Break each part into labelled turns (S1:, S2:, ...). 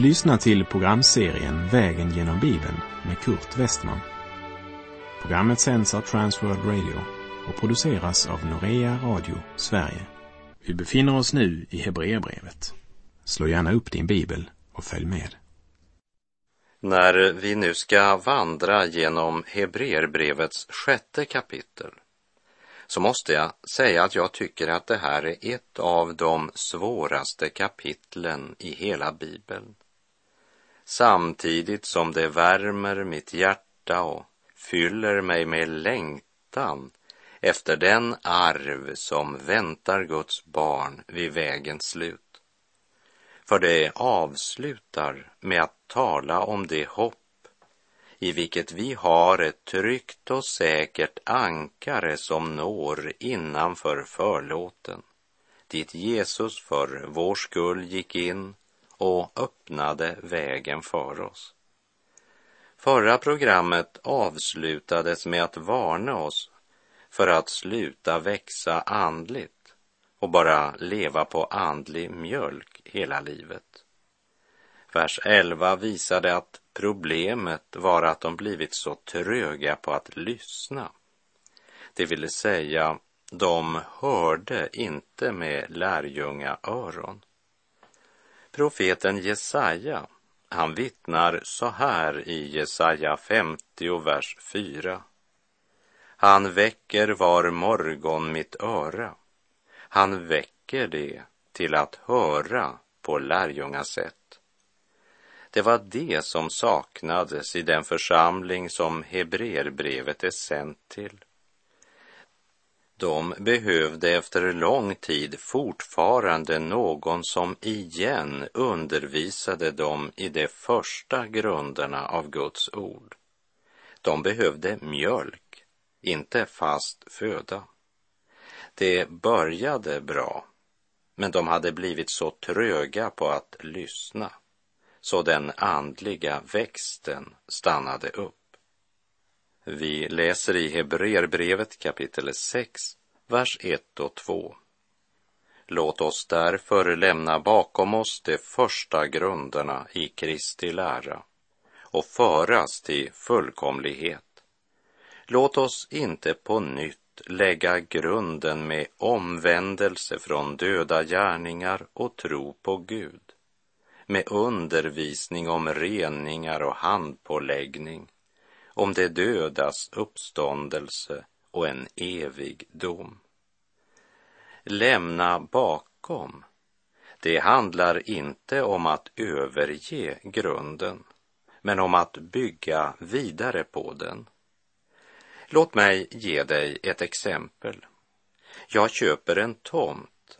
S1: Du lyssnar till programserien Vägen genom Bibeln med Kurt Westman. Programmet sänds av Transworld Radio och produceras av Norea Radio Sverige. Vi befinner oss nu i Hebreerbrevet. Slå gärna upp din bibel och följ med.
S2: När vi nu ska vandra genom Hebreerbrevets sjätte kapitel så måste jag säga att jag tycker att det här är ett av de svåraste kapitlen i hela Bibeln. Samtidigt som det värmer mitt hjärta och fyller mig med längtan efter den arv som väntar Guds barn vid vägens slut. För det avslutar med att tala om det hopp i vilket vi har ett tryggt och säkert ankare som når innanför förlåten, dit Jesus för vår skull gick in och öppnade vägen för oss. Förra programmet avslutades med att varna oss för att sluta växa andligt och bara leva på andlig mjölk hela livet. Vers 11 visade att problemet var att de blivit så tröga på att lyssna. Det vill säga, de hörde inte med lärjunga öron. Profeten Jesaja, han vittnar så här i Jesaja 50, vers 4. Han väcker var morgon mitt öra. Han väcker det till att höra på lärjungasätt. Det var det som saknades i den församling som Hebreerbrevet är sänt till. De behövde efter lång tid fortfarande någon som igen undervisade dem i de första grunderna av Guds ord. De behövde mjölk, inte fast föda. Det började bra, men de hade blivit så tröga på att lyssna så den andliga växten stannade upp. Vi läser i Hebreerbrevet kapitel 6, vers 1 och 2. Låt oss därför lämna bakom oss de första grunderna i Kristi lära och föras till fullkomlighet. Låt oss inte på nytt lägga grunden med omvändelse från döda gärningar och tro på Gud med undervisning om reningar och handpåläggning, om det dödas uppståndelse och en evig dom. Lämna bakom. Det handlar inte om att överge grunden, men om att bygga vidare på den. Låt mig ge dig ett exempel. Jag köper en tomt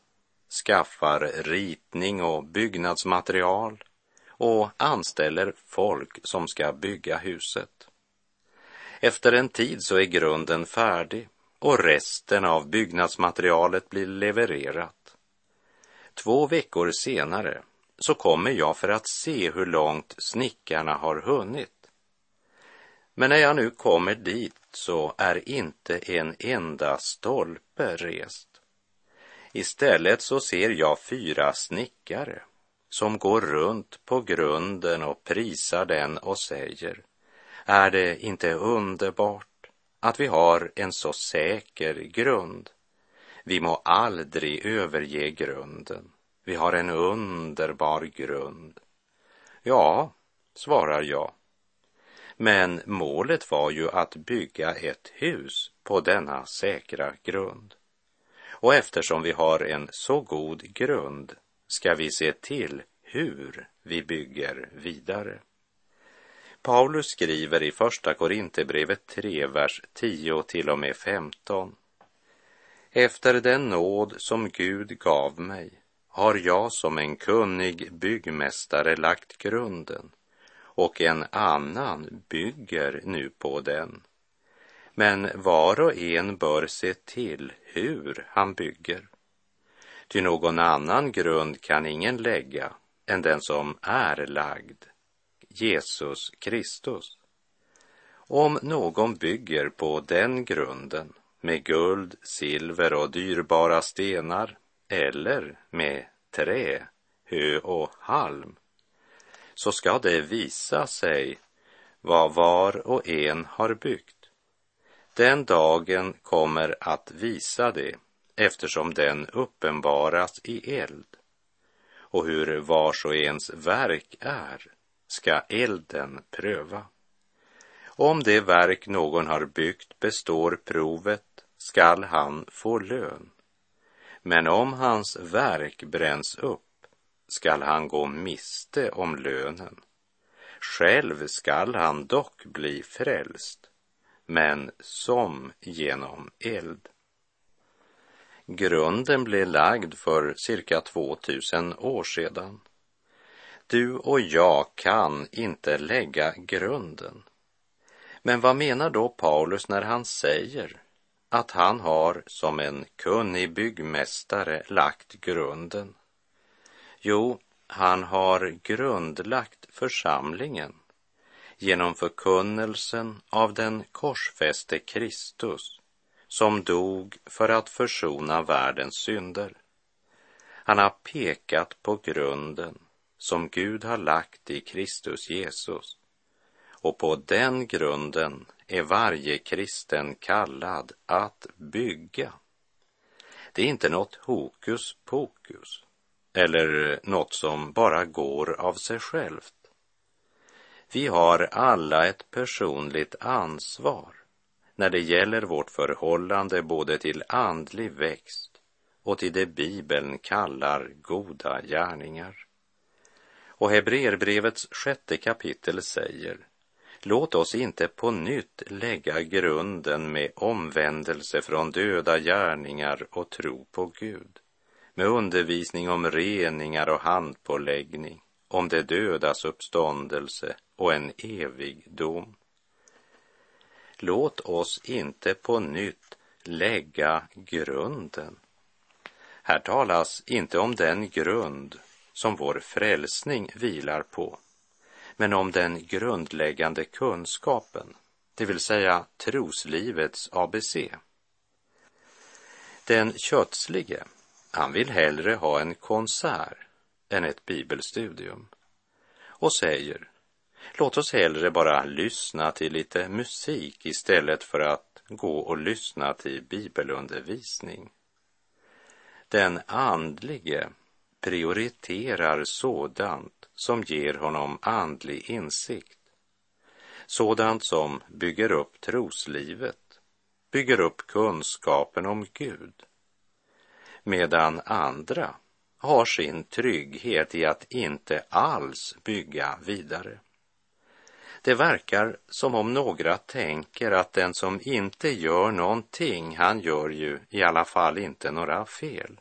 S2: skaffar ritning och byggnadsmaterial och anställer folk som ska bygga huset. Efter en tid så är grunden färdig och resten av byggnadsmaterialet blir levererat. Två veckor senare så kommer jag för att se hur långt snickarna har hunnit. Men när jag nu kommer dit så är inte en enda stolpe rest. Istället så ser jag fyra snickare som går runt på grunden och prisar den och säger, är det inte underbart att vi har en så säker grund? Vi må aldrig överge grunden. Vi har en underbar grund. Ja, svarar jag. Men målet var ju att bygga ett hus på denna säkra grund. Och eftersom vi har en så god grund ska vi se till hur vi bygger vidare. Paulus skriver i Första Korinthierbrevet 3, vers 10 till och med 15. Efter den nåd som Gud gav mig har jag som en kunnig byggmästare lagt grunden och en annan bygger nu på den. Men var och en bör se till hur han bygger. Ty någon annan grund kan ingen lägga än den som är lagd, Jesus Kristus. Om någon bygger på den grunden med guld, silver och dyrbara stenar eller med trä, hö och halm så ska det visa sig vad var och en har byggt. Den dagen kommer att visa det eftersom den uppenbaras i eld. Och hur vars och ens verk är ska elden pröva. Om det verk någon har byggt består provet skall han få lön. Men om hans verk bränns upp skall han gå miste om lönen. Själv skall han dock bli frälst, men som genom eld. Grunden blev lagd för cirka 2000 år sedan. Du och jag kan inte lägga grunden. Men vad menar då Paulus när han säger att han har som en kunnig byggmästare lagt grunden? Jo, han har grundlagt församlingen genom förkunnelsen av den korsfäste Kristus som dog för att försona världens synder. Han har pekat på grunden som Gud har lagt i Kristus Jesus och på den grunden är varje kristen kallad att bygga. Det är inte något hokus pokus eller något som bara går av sig självt. Vi har alla ett personligt ansvar när det gäller vårt förhållande både till andlig växt och till det Bibeln kallar goda gärningar. Och Hebreerbrevets sjätte kapitel säger Låt oss inte på nytt lägga grunden med omvändelse från döda gärningar och tro på Gud, med undervisning om reningar och handpåläggning, om det dödas uppståndelse och en evig dom. Låt oss inte på nytt lägga grunden. Här talas inte om den grund som vår frälsning vilar på, men om den grundläggande kunskapen, det vill säga troslivets ABC. Den kötslige, han vill hellre ha en konsert än ett bibelstudium och säger Låt oss hellre bara lyssna till lite musik istället för att gå och lyssna till bibelundervisning. Den andlige prioriterar sådant som ger honom andlig insikt. Sådant som bygger upp troslivet, bygger upp kunskapen om Gud. Medan andra har sin trygghet i att inte alls bygga vidare. Det verkar som om några tänker att den som inte gör någonting, han gör ju i alla fall inte några fel.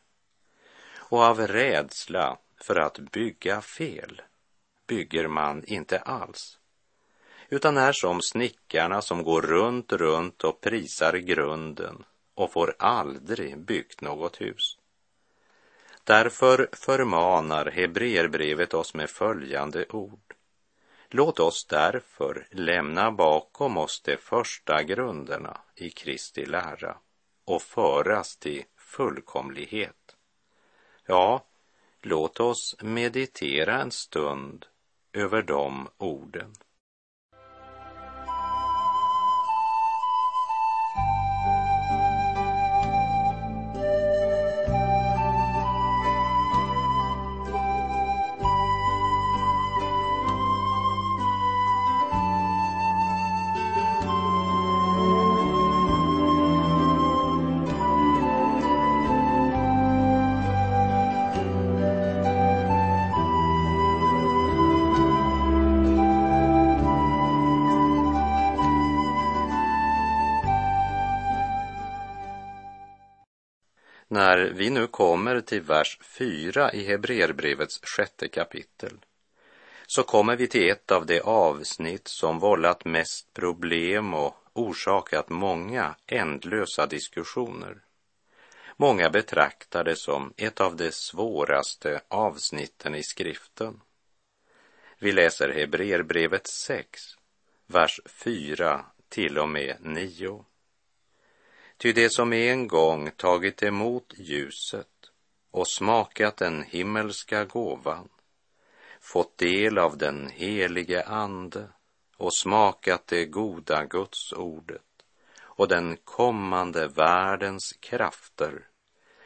S2: Och av rädsla för att bygga fel bygger man inte alls, utan är som snickarna som går runt, runt och prisar grunden och får aldrig byggt något hus. Därför förmanar Hebreerbrevet oss med följande ord. Låt oss därför lämna bakom oss de första grunderna i Kristi lära och föras till fullkomlighet. Ja, låt oss meditera en stund över de orden. När vi nu kommer till vers 4 i Hebreerbrevets sjätte kapitel så kommer vi till ett av de avsnitt som vållat mest problem och orsakat många ändlösa diskussioner. Många betraktar det som ett av de svåraste avsnitten i skriften. Vi läser Hebreerbrevet 6, vers 4 till och med 9. Ty det som en gång tagit emot ljuset och smakat den himmelska gåvan fått del av den helige Ande och smakat det goda Gudsordet och den kommande världens krafter,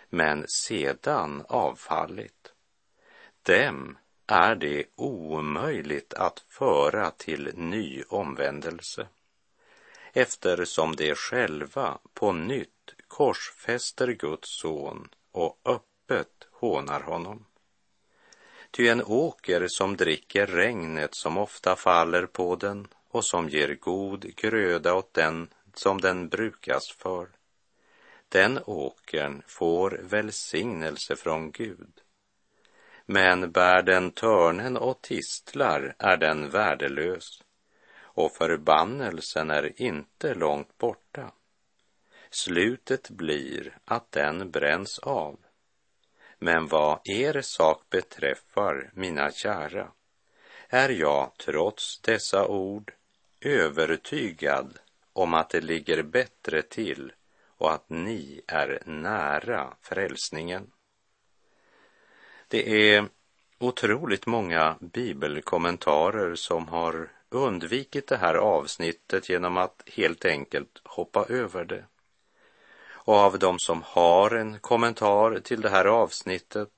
S2: men sedan avfallit. Dem är det omöjligt att föra till ny omvändelse eftersom de själva på nytt korsfäster Guds son och öppet hånar honom. Ty en åker som dricker regnet som ofta faller på den och som ger god gröda åt den som den brukas för, den åkern får välsignelse från Gud. Men bär den törnen och tistlar är den värdelös och förbannelsen är inte långt borta. Slutet blir att den bränns av. Men vad er sak beträffar, mina kära, är jag trots dessa ord övertygad om att det ligger bättre till och att ni är nära frälsningen. Det är otroligt många bibelkommentarer som har undvikit det här avsnittet genom att helt enkelt hoppa över det. Och av de som har en kommentar till det här avsnittet,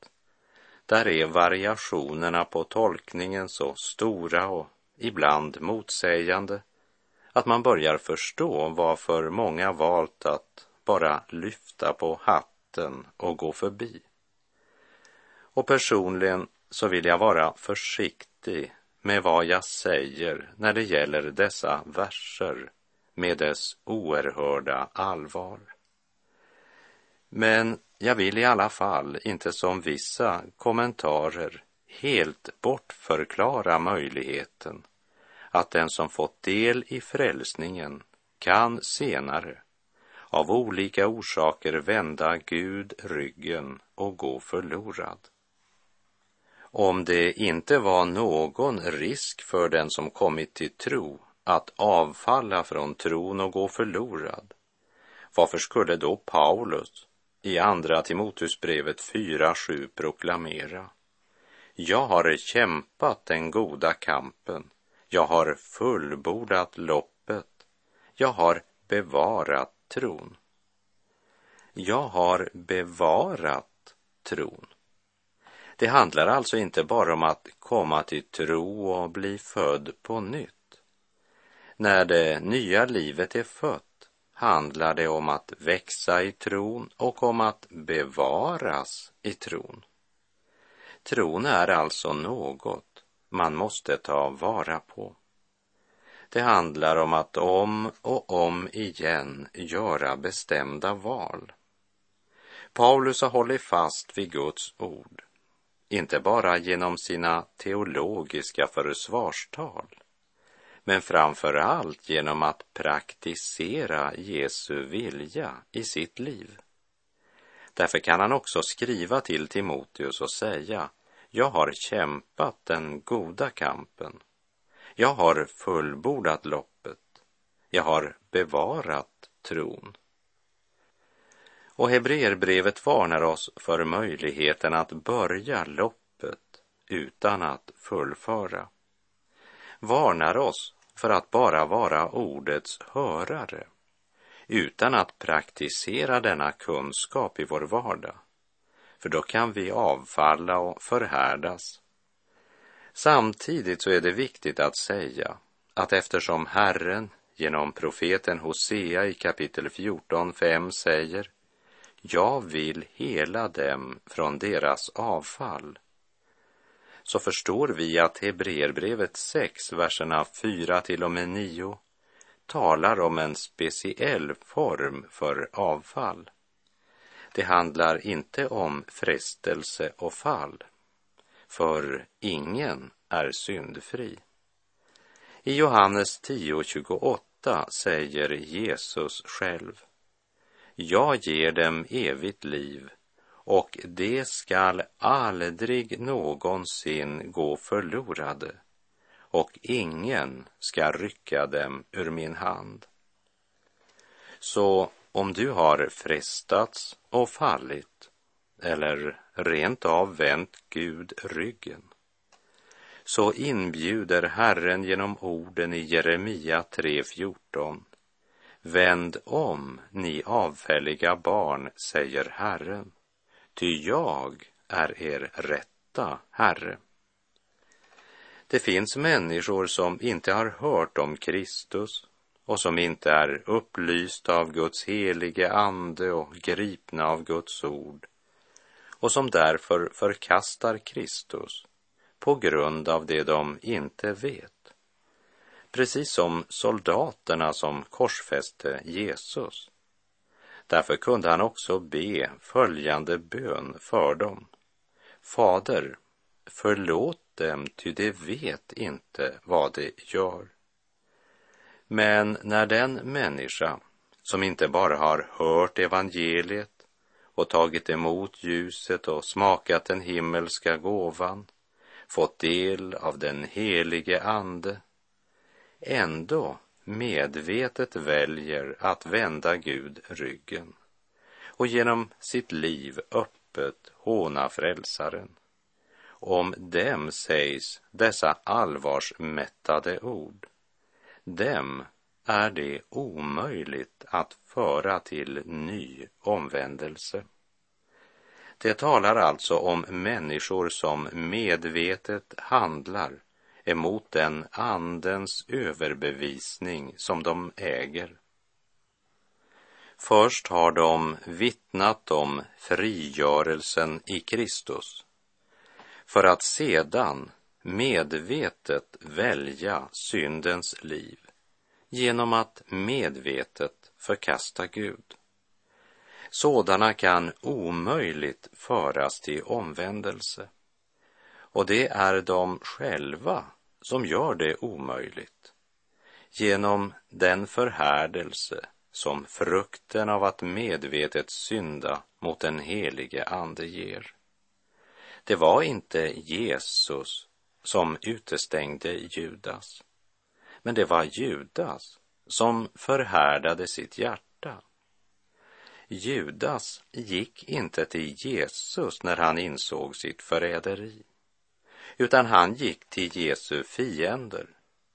S2: där är variationerna på tolkningen så stora och ibland motsägande att man börjar förstå varför många valt att bara lyfta på hatten och gå förbi. Och personligen så vill jag vara försiktig med vad jag säger när det gäller dessa verser med dess oerhörda allvar. Men jag vill i alla fall inte som vissa kommentarer helt bortförklara möjligheten att den som fått del i frälsningen kan senare av olika orsaker vända Gud ryggen och gå förlorad. Om det inte var någon risk för den som kommit till tro att avfalla från tron och gå förlorad, varför skulle då Paulus i Andra Timoteusbrevet 4.7 proklamera Jag har kämpat den goda kampen, jag har fullbordat loppet, jag har bevarat tron. Jag har bevarat tron. Det handlar alltså inte bara om att komma till tro och bli född på nytt. När det nya livet är fött handlar det om att växa i tron och om att bevaras i tron. Tron är alltså något man måste ta vara på. Det handlar om att om och om igen göra bestämda val. Paulus har hållit fast vid Guds ord inte bara genom sina teologiska försvarstal, men framför allt genom att praktisera Jesu vilja i sitt liv. Därför kan han också skriva till Timoteus och säga, jag har kämpat den goda kampen. Jag har fullbordat loppet. Jag har bevarat tron. Och Hebreerbrevet varnar oss för möjligheten att börja loppet utan att fullföra. Varnar oss för att bara vara ordets hörare utan att praktisera denna kunskap i vår vardag. För då kan vi avfalla och förhärdas. Samtidigt så är det viktigt att säga att eftersom Herren genom profeten Hosea i kapitel 14, 5 säger jag vill hela dem från deras avfall. Så förstår vi att Hebreerbrevet 6, verserna 4 till och med 9 talar om en speciell form för avfall. Det handlar inte om frestelse och fall, för ingen är syndfri. I Johannes 10.28 säger Jesus själv jag ger dem evigt liv och de skall aldrig någonsin gå förlorade och ingen ska rycka dem ur min hand. Så om du har frestats och fallit eller rent av vänt Gud ryggen, så inbjuder Herren genom orden i Jeremia 3.14 Vänd om, ni avfälliga barn, säger Herren, ty jag är er rätta Herre. Det finns människor som inte har hört om Kristus och som inte är upplysta av Guds helige ande och gripna av Guds ord och som därför förkastar Kristus på grund av det de inte vet. Precis som soldaterna som korsfäste Jesus. Därför kunde han också be följande bön för dem. Fader, förlåt dem, ty de vet inte vad de gör. Men när den människa som inte bara har hört evangeliet och tagit emot ljuset och smakat den himmelska gåvan, fått del av den helige Ande, ändå medvetet väljer att vända Gud ryggen och genom sitt liv öppet håna frälsaren. Om dem sägs dessa allvarsmättade ord. Dem är det omöjligt att föra till ny omvändelse. Det talar alltså om människor som medvetet handlar emot den andens överbevisning som de äger. Först har de vittnat om frigörelsen i Kristus för att sedan medvetet välja syndens liv genom att medvetet förkasta Gud. Sådana kan omöjligt föras till omvändelse. Och det är de själva som gör det omöjligt genom den förhärdelse som frukten av att medvetet synda mot den helige Ande ger. Det var inte Jesus som utestängde Judas, men det var Judas som förhärdade sitt hjärta. Judas gick inte till Jesus när han insåg sitt förräderi utan han gick till Jesu fiender,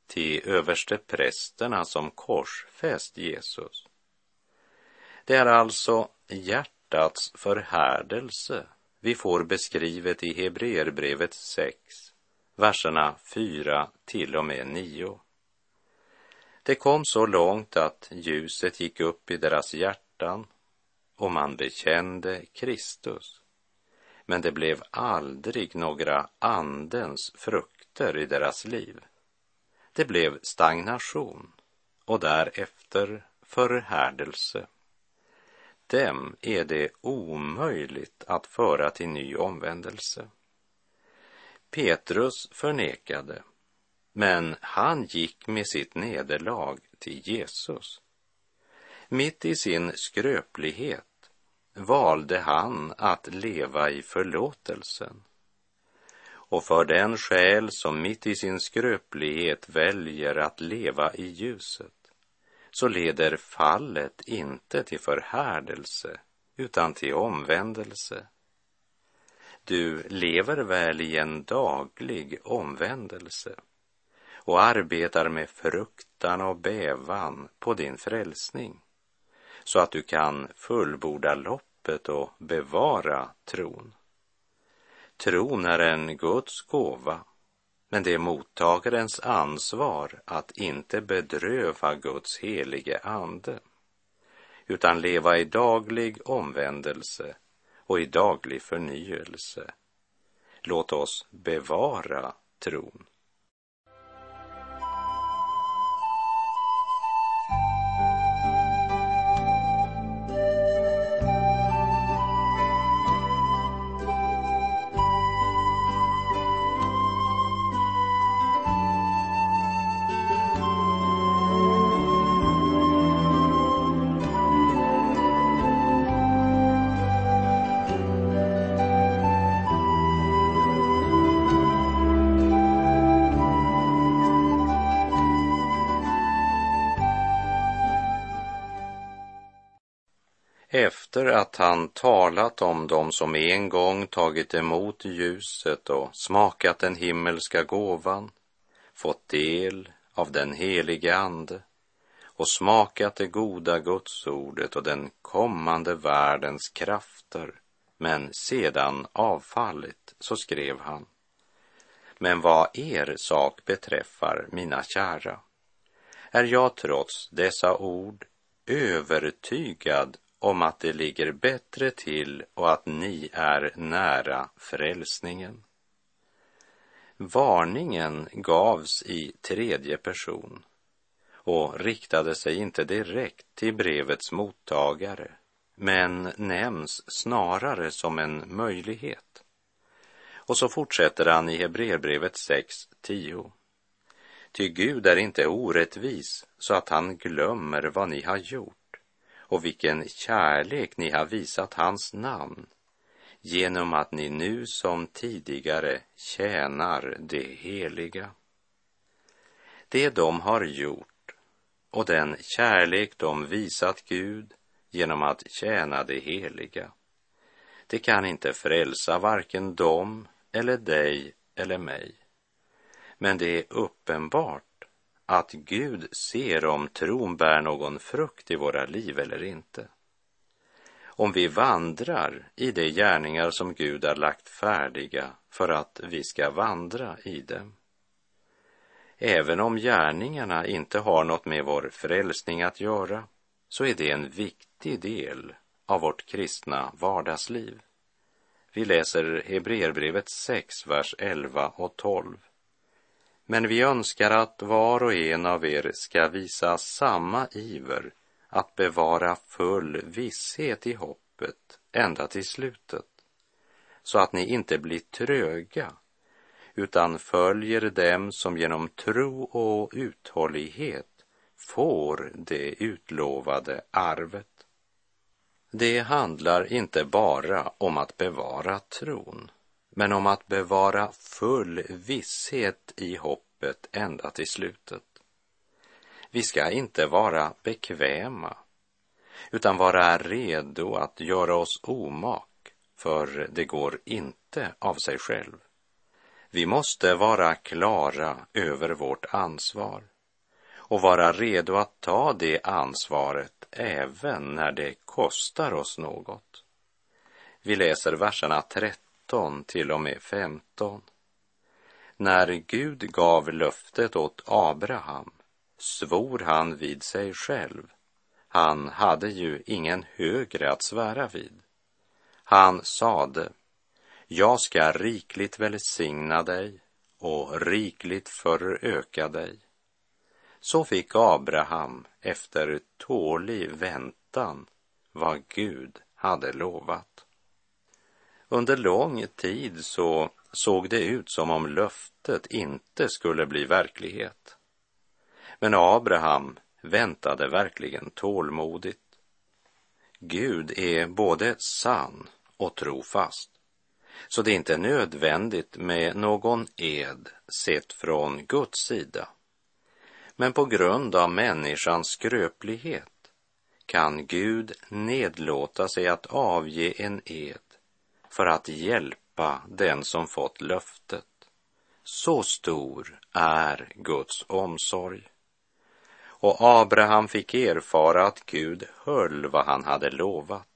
S2: till överste prästerna som korsfäst Jesus. Det är alltså hjärtats förhärdelse vi får beskrivet i Hebreerbrevet 6, verserna 4 till och med 9. Det kom så långt att ljuset gick upp i deras hjärtan och man bekände Kristus men det blev aldrig några andens frukter i deras liv. Det blev stagnation och därefter förhärdelse. Dem är det omöjligt att föra till ny omvändelse. Petrus förnekade, men han gick med sitt nederlag till Jesus. Mitt i sin skröplighet valde han att leva i förlåtelsen. Och för den själ som mitt i sin skröplighet väljer att leva i ljuset så leder fallet inte till förhärdelse utan till omvändelse. Du lever väl i en daglig omvändelse och arbetar med fruktan och bävan på din frälsning så att du kan fullborda loppet och bevara tron. Tron är en Guds gåva, men det är mottagarens ansvar att inte bedröva Guds helige ande, utan leva i daglig omvändelse och i daglig förnyelse. Låt oss bevara tron. Efter att han talat om dem som en gång tagit emot ljuset och smakat den himmelska gåvan, fått del av den helige Ande och smakat det goda gudsordet och den kommande världens krafter, men sedan avfallit, så skrev han. Men vad er sak beträffar, mina kära, är jag trots dessa ord övertygad om att det ligger bättre till och att ni är nära frälsningen. Varningen gavs i tredje person och riktade sig inte direkt till brevets mottagare, men nämns snarare som en möjlighet. Och så fortsätter han i Hebreerbrevet 6.10. Ty Gud är inte orättvis så att han glömmer vad ni har gjort och vilken kärlek ni har visat hans namn genom att ni nu som tidigare tjänar det heliga. Det de har gjort och den kärlek de visat Gud genom att tjäna det heliga, det kan inte frälsa varken dem eller dig eller mig. Men det är uppenbart att Gud ser om tron bär någon frukt i våra liv eller inte. Om vi vandrar i de gärningar som Gud har lagt färdiga för att vi ska vandra i dem. Även om gärningarna inte har något med vår frälsning att göra så är det en viktig del av vårt kristna vardagsliv. Vi läser Hebreerbrevet 6, vers 11 och 12. Men vi önskar att var och en av er ska visa samma iver att bevara full visshet i hoppet ända till slutet, så att ni inte blir tröga utan följer dem som genom tro och uthållighet får det utlovade arvet. Det handlar inte bara om att bevara tron, men om att bevara full visshet i hoppet ända till slutet. Vi ska inte vara bekväma, utan vara redo att göra oss omak, för det går inte av sig själv. Vi måste vara klara över vårt ansvar och vara redo att ta det ansvaret även när det kostar oss något. Vi läser verserna 13 till och med 15. När Gud gav löftet åt Abraham svor han vid sig själv. Han hade ju ingen högre att svära vid. Han sade, jag ska rikligt välsigna dig och rikligt föröka dig. Så fick Abraham efter tålig väntan vad Gud hade lovat. Under lång tid så såg det ut som om löftet inte skulle bli verklighet. Men Abraham väntade verkligen tålmodigt. Gud är både sann och trofast. Så det är inte nödvändigt med någon ed sett från Guds sida. Men på grund av människans skröplighet kan Gud nedlåta sig att avge en ed för att hjälpa den som fått löftet. Så stor är Guds omsorg. Och Abraham fick erfara att Gud höll vad han hade lovat.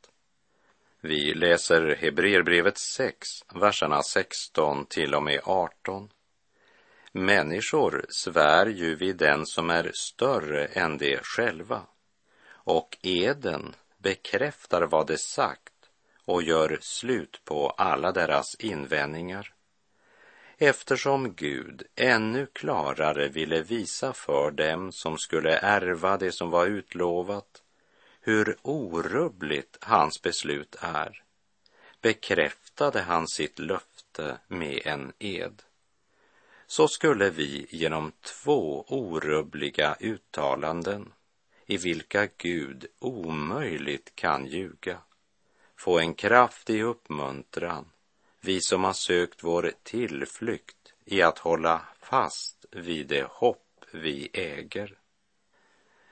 S2: Vi läser Hebreerbrevet 6, verserna 16 till och med 18. Människor svär ju vid den som är större än de själva och eden bekräftar vad de sagt och gör slut på alla deras invändningar. Eftersom Gud ännu klarare ville visa för dem som skulle ärva det som var utlovat hur orubbligt hans beslut är bekräftade han sitt löfte med en ed så skulle vi genom två orubbliga uttalanden i vilka Gud omöjligt kan ljuga få en kraftig uppmuntran, vi som har sökt vår tillflykt i att hålla fast vid det hopp vi äger.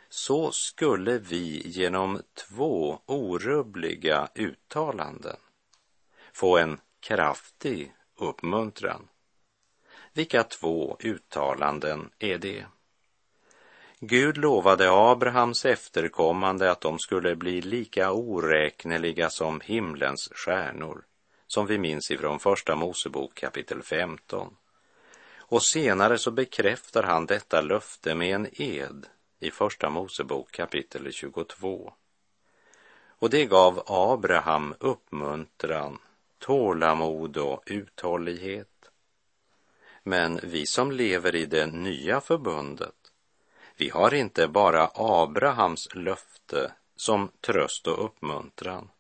S2: så skulle vi genom två orubbliga uttalanden få en kraftig uppmuntran. Vilka två uttalanden är det? Gud lovade Abrahams efterkommande att de skulle bli lika oräkneliga som himlens stjärnor, som vi minns ifrån Första Mosebok kapitel 15. Och senare så bekräftar han detta löfte med en ed i Första Mosebok kapitel 22. Och det gav Abraham uppmuntran, tålamod och uthållighet. Men vi som lever i det nya förbundet, vi har inte bara Abrahams löfte som tröst och uppmuntran,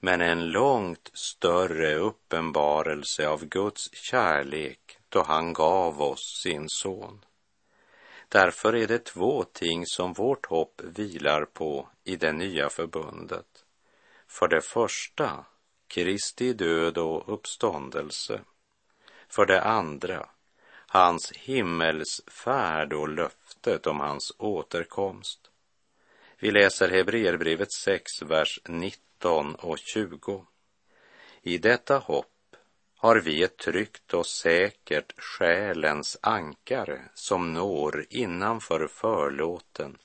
S2: men en långt större uppenbarelse av Guds kärlek då han gav oss sin son. Därför är det två ting som vårt hopp vilar på i det nya förbundet. För det första, Kristi död och uppståndelse. För det andra, hans himmelsfärd och löfte löftet om hans återkomst. Vi läser Hebreerbrevet 6, vers 19 och 20. I detta hopp har vi ett tryggt och säkert själens ankare som når innanför förlåten,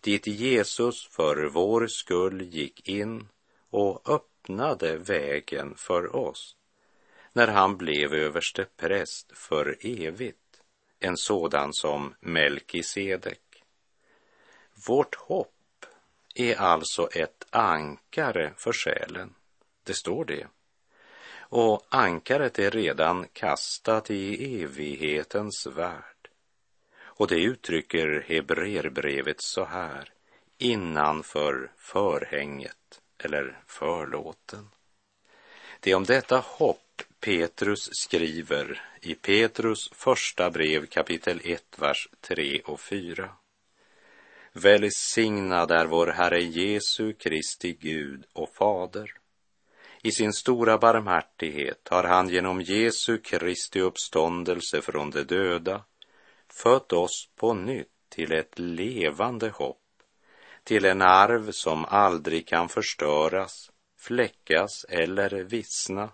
S2: dit Jesus för vår skull gick in och öppnade vägen för oss när han blev överste präst för evigt, en sådan som Melkisedek. Vårt hopp är alltså ett ankare för själen. Det står det och ankaret är redan kastat i evighetens värld. Och det uttrycker Hebreerbrevet så här, innanför förhänget eller förlåten. Det är om detta hopp Petrus skriver i Petrus första brev kapitel 1, vers 3 och 4. Välsignad är vår Herre Jesu Kristi Gud och Fader i sin stora barmhärtighet har han genom Jesu Kristi uppståndelse från de döda fött oss på nytt till ett levande hopp, till en arv som aldrig kan förstöras, fläckas eller vissna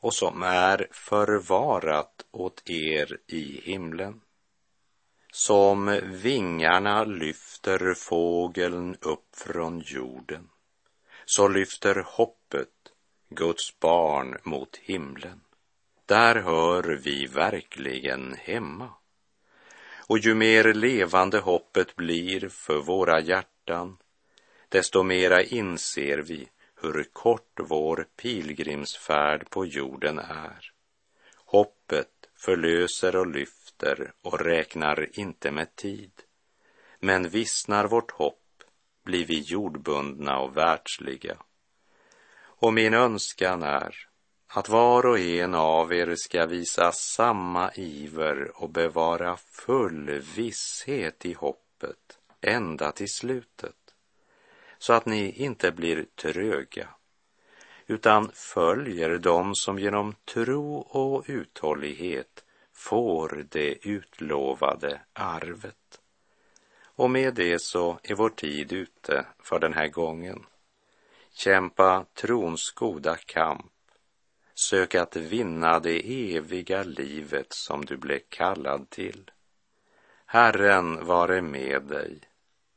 S2: och som är förvarat åt er i himlen. Som vingarna lyfter fågeln upp från jorden, så lyfter hoppet Guds barn mot himlen. Där hör vi verkligen hemma. Och ju mer levande hoppet blir för våra hjärtan, desto mera inser vi hur kort vår pilgrimsfärd på jorden är. Hoppet förlöser och lyfter och räknar inte med tid. Men vissnar vårt hopp blir vi jordbundna och världsliga och min önskan är att var och en av er ska visa samma iver och bevara full visshet i hoppet ända till slutet, så att ni inte blir tröga, utan följer dem som genom tro och uthållighet får det utlovade arvet. Och med det så är vår tid ute för den här gången. Kämpa trons goda kamp. Sök att vinna det eviga livet som du blev kallad till. Herren vare med dig.